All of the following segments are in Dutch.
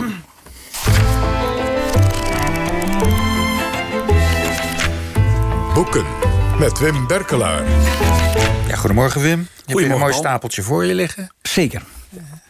Boeken met Wim Berkelaar. Ja, goedemorgen Wim. Heb je een mooi stapeltje voor je liggen? Zeker.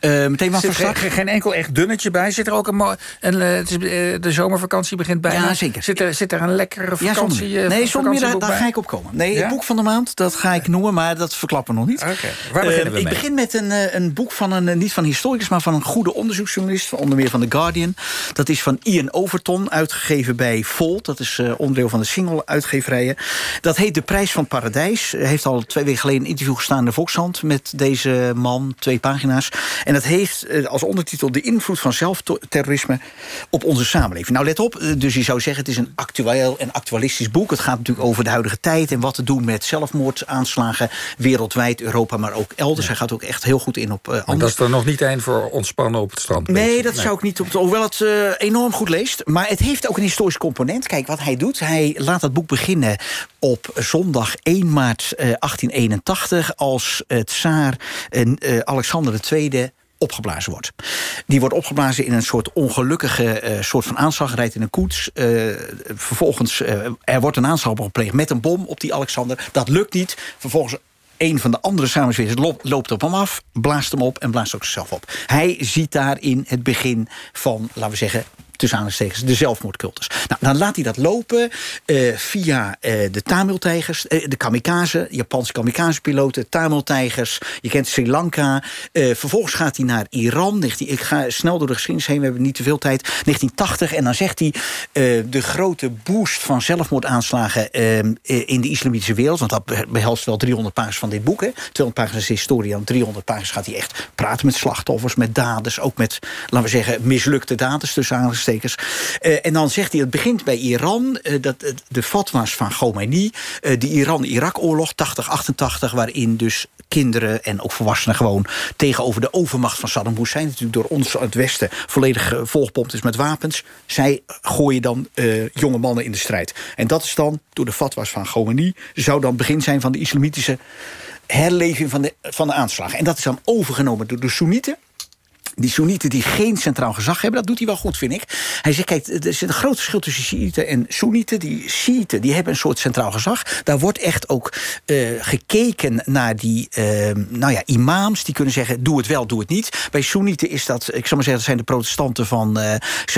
Uh, meteen wat er geen, enkel echt dunnetje bij? Zit er ook een, een eh, eh, de zomervakantie begint bijna. Ja, zeker. Zit er, zit er een lekkere Ja, vakantie? eh, Nee, zonder daar, ga ik op komen. Nee, Ja? het boek van de maand, dat ga ik noemen, maar dat verklappen we nog niet. Oké, waar beginnen Eh, we ik mee? begin met een, eh, een boek van een, eh, niet van historicus, maar van een goede onderzoeksjournalist, onder meer van The Guardian. Dat is van Ian Overton, uitgegeven bij Volt. Dat is eh, onderdeel van de single-uitgeverijen. Dat heet De Prijs van Paradijs. Hij heeft al twee weken geleden een interview gestaan in de Volkshand met deze man, twee pagina's. En dat heeft eh, als ondertitel De invloed van zelfterrorisme op onze samenleving. Nou, let op, eh, dus je zou zeggen, het is een actueel en actualistisch boek. Het gaat natuurlijk over de huidige tijd en wat te doen met zelfmoordaanslagen wereldwijd, Europa, maar ook elders. Hij gaat ook echt heel goed in op uh, Maar dat is er nog niet één voor ontspannen op het strand. Nee, dat zou ik niet. Op, hoewel het uh, enorm goed leest. Maar het heeft ook een historisch component. Kijk, wat hij doet. Hij laat dat boek beginnen op zondag 1 maart uh, 1881. Als het tsaar Alexander II opgeblazen wordt. Die wordt opgeblazen in een soort ongelukkige uh, soort van aanslag. Rijdt in een koets. Uh, vervolgens, uh, er wordt een aanslag gepleegd met een bom op die Alexander. Dat lukt niet. Vervolgens een van de andere samenzwerders loopt op hem af, blaast hem op en blaast ook zichzelf op. Hij ziet daarin het begin van, laten we zeggen, tussen aanhalingstekens, de zelfmoordcultus. Nou, dan laat hij dat lopen uh, via uh, de Tamil-tijgers, uh, de kamikaze, Japanse kamikaze-piloten, Tamil-tijgers. Je kent Sri Lanka. vervolgens gaat hij naar Iran. Ik ga snel door de geschiedenis heen, we hebben niet te veel tijd. 1980, en dan zegt hij de grote boost van zelfmoordaanslagen in de islamitische wereld, want dat behelst wel 300 pagina's van dit boek. Hè. 200 pagina's is historie, en 300 pagina's gaat hij echt praten met slachtoffers, met daders, ook met, laten we zeggen, mislukte daders tussen aanhalingstekens. Uh, en dan zegt hij, het begint bij Iran. Uh, dat, de fatwa's van Khomeini. de Iran-Irak-oorlog, 80-88... waarin dus kinderen en ook volwassenen gewoon... tegenover de overmacht van Saddam Hussein... natuurlijk door ons uit het Westen volledig volgepompt is met wapens. Zij gooien dan jonge mannen in de strijd. En dat is dan, door de fatwa's van Khomeini... zou dan begin zijn van de islamitische herleving van de, van de aanslagen. En dat is dan overgenomen door de Soenieten die Soenieten die geen centraal gezag hebben, dat doet hij wel goed, vind ik. Hij zegt, kijk, er is een groot verschil tussen Shiiten en Soenieten. Die Shiiten die hebben een soort centraal gezag. Daar wordt echt ook uh, gekeken naar die uh, nou ja, imams. Die kunnen zeggen, doe het wel, doe het niet. Bij Soenieten is dat, ik zal maar zeggen... dat zijn de protestanten van, uh,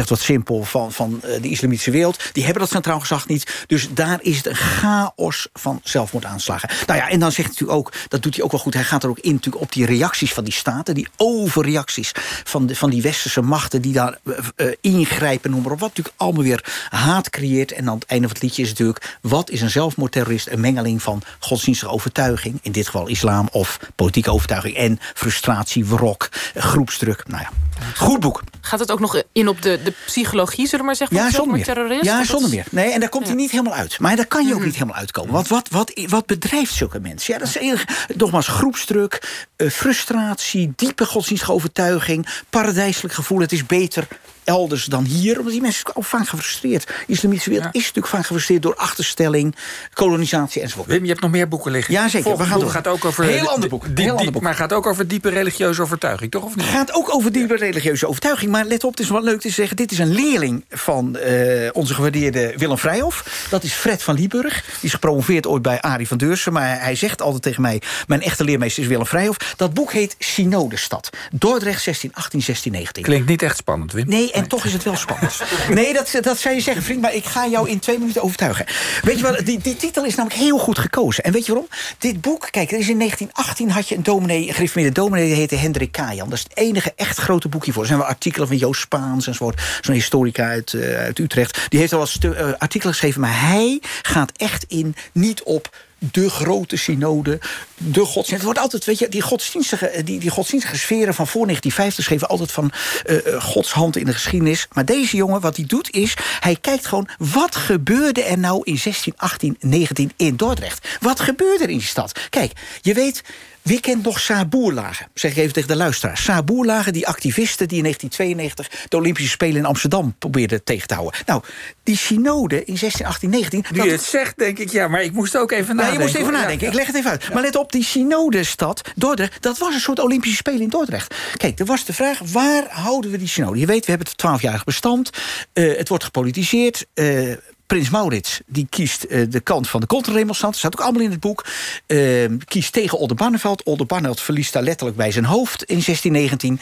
wat simpel, van, van de islamitische wereld. Die hebben dat centraal gezag niet. Dus daar is het een chaos van zelfmoordaanslagen. Nou ja, en dan zegt hij natuurlijk ook, dat doet hij ook wel goed... hij gaat er ook in natuurlijk op die reacties van die staten... die overreacties van, de, van die westerse machten die daar uh, ingrijpen, noem maar op. Wat natuurlijk allemaal weer haat creëert. En aan het einde van het liedje is natuurlijk... wat is een zelfmoordterrorist? Een mengeling van godsdienstige overtuiging... in dit geval islam of politieke overtuiging... en frustratie, wrok, groepsdruk. Nou ja, goed boek. Gaat het ook nog in op de, de psychologie, zullen we maar zeggen, ja, zonder meer. terrorist? Ja, zonder meer. Nee, en daar komt hij niet helemaal uit. Maar daar kan je ook mm. niet helemaal uitkomen. Want wat, wat, wat bedrijft zulke mensen? Ja, dat is nogmaals groepsdruk, uh, frustratie, diepe godsdienstige overtuiging, paradijselijk gevoel. Het is beter elders dan hier. Omdat die mensen zijn ook vaak gefrustreerd. De islamitische wereld ja. is natuurlijk vaak gefrustreerd door achterstelling, kolonisatie enzovoort. Wim, je hebt nog meer boeken liggen. Ja, zeker. We gaan door. gaat ook over heel ander boek. Heel die, ander boek. Maar gaat ook over diepe religieuze overtuiging, toch of niet? Gaat ook over diepe religieuze overtuiging. Maar let op, het is wel leuk te zeggen. Dit is een leerling van uh, onze gewaardeerde Willem Vrijhof. Dat is Fred van Lieburg. Die is gepromoveerd ooit bij Arie van Deursen. Maar hij zegt altijd tegen mij: mijn echte leermeester is Willem Vrijhof. Dat boek heet Synodestad. Dordrecht 1618, 1619. Klinkt niet echt spannend, Wim. Nee, en toch is het wel spannend. Nee, dat, dat zou je zeggen, vriend, maar ik ga jou in twee minuten overtuigen. Weet je wat, die, die titel is namelijk heel goed gekozen. En weet je waarom? Dit boek, kijk, er is in 1918 had je een dominee, een dominee, die heette Hendrik Kajan. Dat is het enige echt grote boek hiervoor. Er zijn wel artikelen van Joost Spaans enzovoort. Zo'n historica uit, uh, uit Utrecht. Die heeft al wat uh, artikelen geschreven, maar hij gaat echt in niet op de grote synode, de godsdienst. Het wordt altijd, weet je, die godsdienstige, die, die godsdienstige sferen van voor 1950 schreven altijd van uh, Gods hand in de geschiedenis. Maar deze jongen, wat hij doet, is hij kijkt gewoon wat gebeurde er nou in 16, 18, 19 in Dordrecht? Wat gebeurde er in die stad? Kijk, je weet. Wie kent nog Saarboerlagen? Zeg ik even tegen de luisteraar. Saarboerlagen, die activisten die in 1992 de Olympische Spelen in Amsterdam probeerden tegen te houden. Nou, die synode in 16, 18, 19. Nu je het zegt, denk ik, ja, maar ik moest ook even nadenken. Ja, je moest even nadenken. Ja. Ik leg het even uit. Maar let op, die synodestad Dordrecht, dat was een soort Olympische Spelen in Dordrecht. Kijk, er was de vraag, waar houden we die synode? Je weet, we hebben het twaalfjarig bestand. Eh, het wordt gepolitiseerd. Eh, Prins Maurits die kiest eh, de kant van de contra-remonstrant. Dat staat ook allemaal in het boek. Eh, kiest tegen Oldenbarneveld. Oldenbarneveld verliest daar letterlijk bij zijn hoofd in 1619.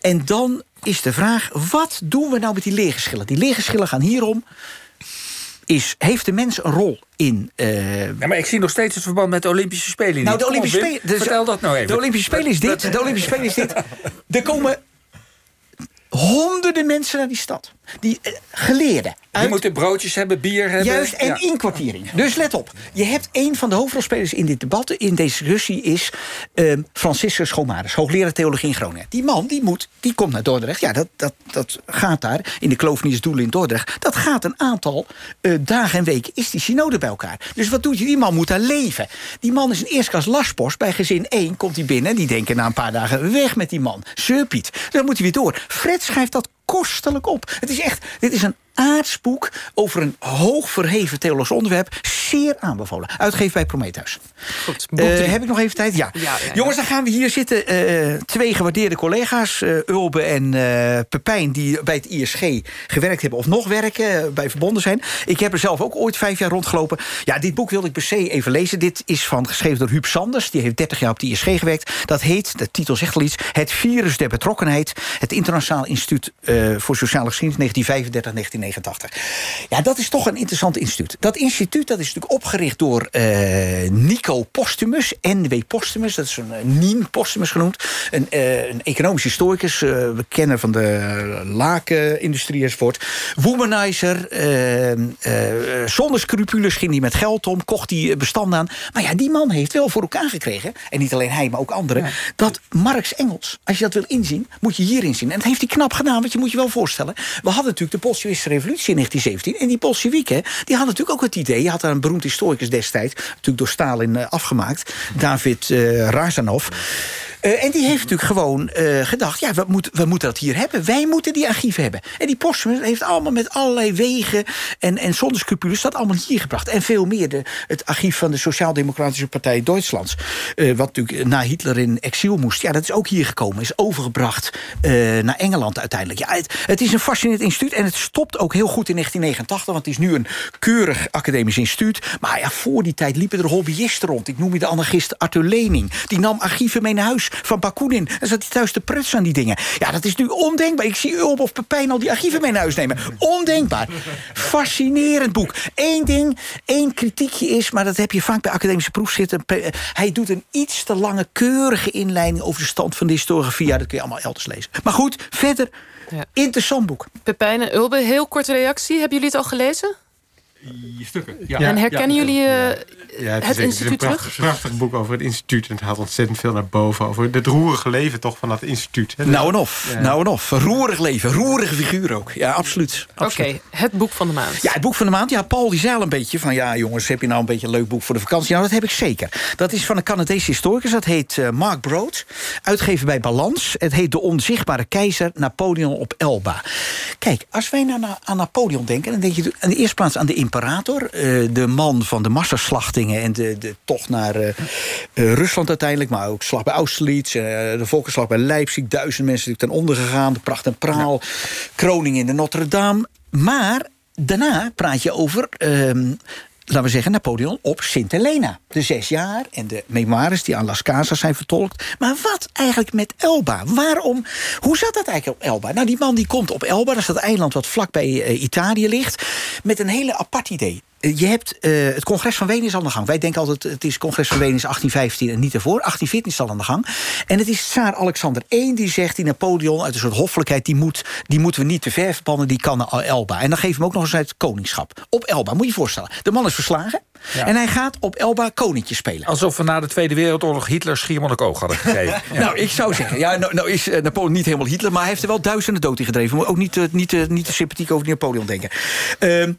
En dan is de vraag, wat doen we nou met die leergeschillen? Die leergeschillen gaan hierom... Is, heeft de mens een rol in... eh, Ja, maar ik zie nog steeds het verband met de Olympische Spelen nou, de Olympische Spelen. dus- Vertel dat nou even. De Olympische Spelen is dit. De Olympische Spelen is dit. Er komen honderden mensen naar die stad. Die eh, geleerden. Je uit- moet broodjes hebben, bier hebben. Juist, en Ja. inkwartiering. Dus let op. Je hebt een van de hoofdrolspelers in dit debat, in deze discussie, is ehm Franciscus Schomaris, hoogleraar theologie in Groningen. Die man, die, moet, die komt naar Dordrecht. Ja, dat, dat, dat gaat daar, in de Kloveniersdoelen in Dordrecht. Dat gaat een aantal eh, dagen en weken, is die synode bij elkaar. Dus wat doet je? Die man moet daar leven. Die man is een eerstklas lastpost. Bij gezin 1 komt hij binnen en die denken na een paar dagen, weg met die man. Surpiet. Dan moet hij weer door. Fred schrijft dat kostelijk op. Het is echt, dit is een aardsboek over een hoog verheven theologisch onderwerp. Zeer aanbevolen. Uitgeven bij Prometheus. Goed, boek Eh, heb ik nog even tijd? Ja. Ja, ja, ja. Jongens, dan gaan we hier zitten. eh, twee gewaardeerde collega's, eh, Ulbe en Pepijn... die bij het ISG gewerkt hebben of nog werken, bij verbonden zijn. Ik heb er zelf ook ooit vijf jaar rondgelopen. Ja, dit boek wilde ik per se even lezen. Dit is van, geschreven door Huub Sanders. Die heeft 30 jaar op het ISG gewerkt. Dat heet, de titel zegt al iets... Het virus der betrokkenheid. Het Internationaal Instituut voor Sociale Geschiedenis 1935-1989. Ja, dat is toch een interessant instituut. Dat instituut dat is natuurlijk opgericht door eh, Nico Postumus, NW Postumus. Dat is een uh, Nien Postumus genoemd. Een, eh, een economisch historicus, we kennen van de lakenindustrie enzovoort. Womanizer, eh, eh, zonder scrupules ging hij met geld om, kocht hij bestanden aan. Maar ja, die man heeft wel voor elkaar gekregen, en niet alleen hij, maar ook anderen, dat Marx Engels, als je dat wil inzien, moet je hierin zien. En dat heeft hij knap gedaan, want je moet je wel voorstellen. We hadden natuurlijk de Bolsjewistische revolutie in 1917. En die Bolsjewieken, die hadden natuurlijk ook het idee. Je had daar een beroemd historicus destijds, natuurlijk door Stalin eh, afgemaakt, David eh Razanov. Eh, en die heeft natuurlijk gewoon eh, gedacht... ja, we, moeten we moeten dat hier hebben. Wij moeten die archieven hebben. En die Postman heeft allemaal met allerlei wegen... en, en zonder scrupules dat allemaal hier gebracht. En veel meer. De, het archief van de Sociaal-Democratische Partij Duitslands... eh, wat natuurlijk na Hitler in exil moest... ja, dat is ook hier gekomen. Is overgebracht naar Engeland uiteindelijk. Ja, het, het is een fascinerend instituut. En het stopt ook heel goed in 1989... want het is nu een keurig academisch instituut. Maar ja, voor die tijd liepen er hobbyisten rond. Ik noem je de anarchist Arthur Lening. Die nam archieven mee naar huis van Bakunin. En zat hij thuis te prutsen aan die dingen. Ja, dat is nu ondenkbaar. Ik zie Ulp of Pepijn al die archieven mee naar huis nemen. Ondenkbaar. Fascinerend boek. Eén ding, één kritiekje is... maar dat heb je vaak bij academische proefzitten. Hij doet een iets te lange, keurige inleiding... over de stand van de historiografie. Ja, dat kun je allemaal elders lezen. Maar goed, verder, Ja. interessant boek. Pepijn en Ulbe, heel korte reactie. Hebben jullie het al gelezen? Stukken. Ja. en herkennen Ja. jullie eh, Ja, het, is, het het is een instituut prachtig, terug? prachtig boek over het instituut. En het haalt ontzettend veel naar boven. Over het roerige leven toch van dat instituut. hè. Nou en of, Ja. nou en of. Roerig leven, roerige figuur ook. Ja, absoluut. Oké, het boek van de maand. Ja, het boek van de maand. Ja, Paul die zei al een beetje van... ja, jongens, heb je nou een beetje een leuk boek voor de vakantie? Nou, dat heb ik zeker. Dat is van een Canadese historicus. Dat heet eh, Mark Broad. Uitgeven bij Balans. Het heet De Onzichtbare Keizer, Napoleon op Elba. Kijk, als wij nou aan Napoleon denken... dan denk je in de eerste plaats aan de imperator. eh, de man van de massaslachtingen... en de, de tocht naar eh, eh, Rusland uiteindelijk. Maar ook slag bij Austerlitz. de volkenslag bij Leipzig. Duizend mensen natuurlijk ten onder gegaan. De pracht en praal. Kroning in de Notre-Dame. Maar daarna praat je over... laten we zeggen, Napoleon op Sint Helena. De zes jaar en de memoires die aan Las Casas zijn vertolkt. Maar wat eigenlijk met Elba? Waarom? Hoe zat dat eigenlijk op Elba? Nou, die man die komt op Elba, dat is dat eiland wat vlakbij eh, Italië ligt... met een hele apart idee. Eh, Je hebt eh, het congres van Wenen is aan de gang. Wij denken altijd het is het congres van Wenen is 1815 en niet ervoor. 1814 is al aan de gang. En het is tsaar Alexander I die zegt... die Napoleon uit een soort hoffelijkheid... die, moet, die moeten we niet te ver verbannen, die kan naar Elba. En dan we hem ook nog eens uit het koningschap. Op Elba, moet je je voorstellen. De man is verslagen Ja. en hij gaat op Elba koninkje spelen. Alsof we na de Tweede Wereldoorlog Hitler Schiermonnikoog hadden gegeven. Ja. Nou, ik zou zeggen, ja, nou, nou is eh, Napoleon niet helemaal Hitler... maar hij heeft er wel duizenden dood in gedreven. We moeten ook niet, niet, eh, niet te sympathiek over Napoleon denken. Ehm,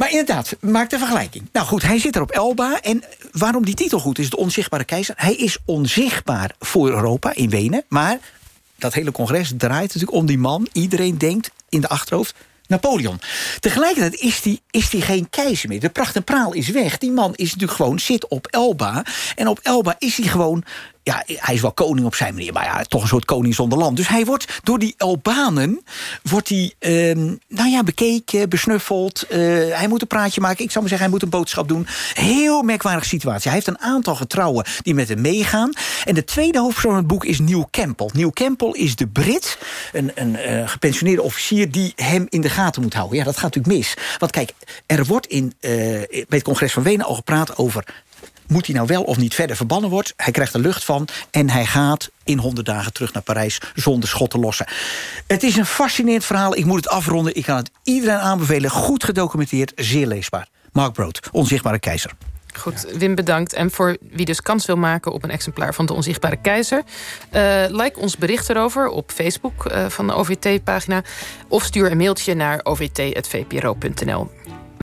Maar inderdaad, maak de vergelijking. Nou goed, hij zit er op Elba. En waarom die titel goed is, de onzichtbare keizer... hij is onzichtbaar voor Europa in Wenen. Maar dat hele congres draait natuurlijk om die man. Iedereen denkt in de achterhoofd... Napoleon. Tegelijkertijd is die, is die geen keizer meer. De pracht en praal is weg. Die man is natuurlijk gewoon, zit op Elba. En op Elba is hij gewoon ja, hij is wel koning op zijn manier, maar ja, toch een soort koning zonder land. Dus hij wordt door die Albanen, wordt hij, ehm, nou ja, bekeken, besnuffeld. Eh, hij moet een praatje maken, ik zou maar zeggen, hij moet een boodschap doen. Heel merkwaardige situatie. Hij heeft een aantal getrouwen die met hem meegaan. En de tweede hoofdpersoon van het boek is Neil Campbell. Neil Campbell is de Brit, een, een uh, gepensioneerde officier... die hem in de gaten moet houden. Ja, dat gaat natuurlijk mis. Want kijk, er wordt in, uh, bij het congres van Wenen al gepraat over moet hij nou wel of niet verder verbannen wordt. Hij krijgt er lucht van en hij gaat in 100 dagen terug naar Parijs zonder schot te lossen. Het is een fascinerend verhaal. Ik moet het afronden. Ik kan het iedereen aanbevelen. Goed gedocumenteerd, zeer leesbaar. Mark Brood, Onzichtbare Keizer. Goed, Wim bedankt. En voor wie dus kans wil maken op een exemplaar van De Onzichtbare Keizer... Uh, like ons bericht erover op Facebook uh, van de OVT-pagina... of stuur een mailtje naar ovt.vpro.nl.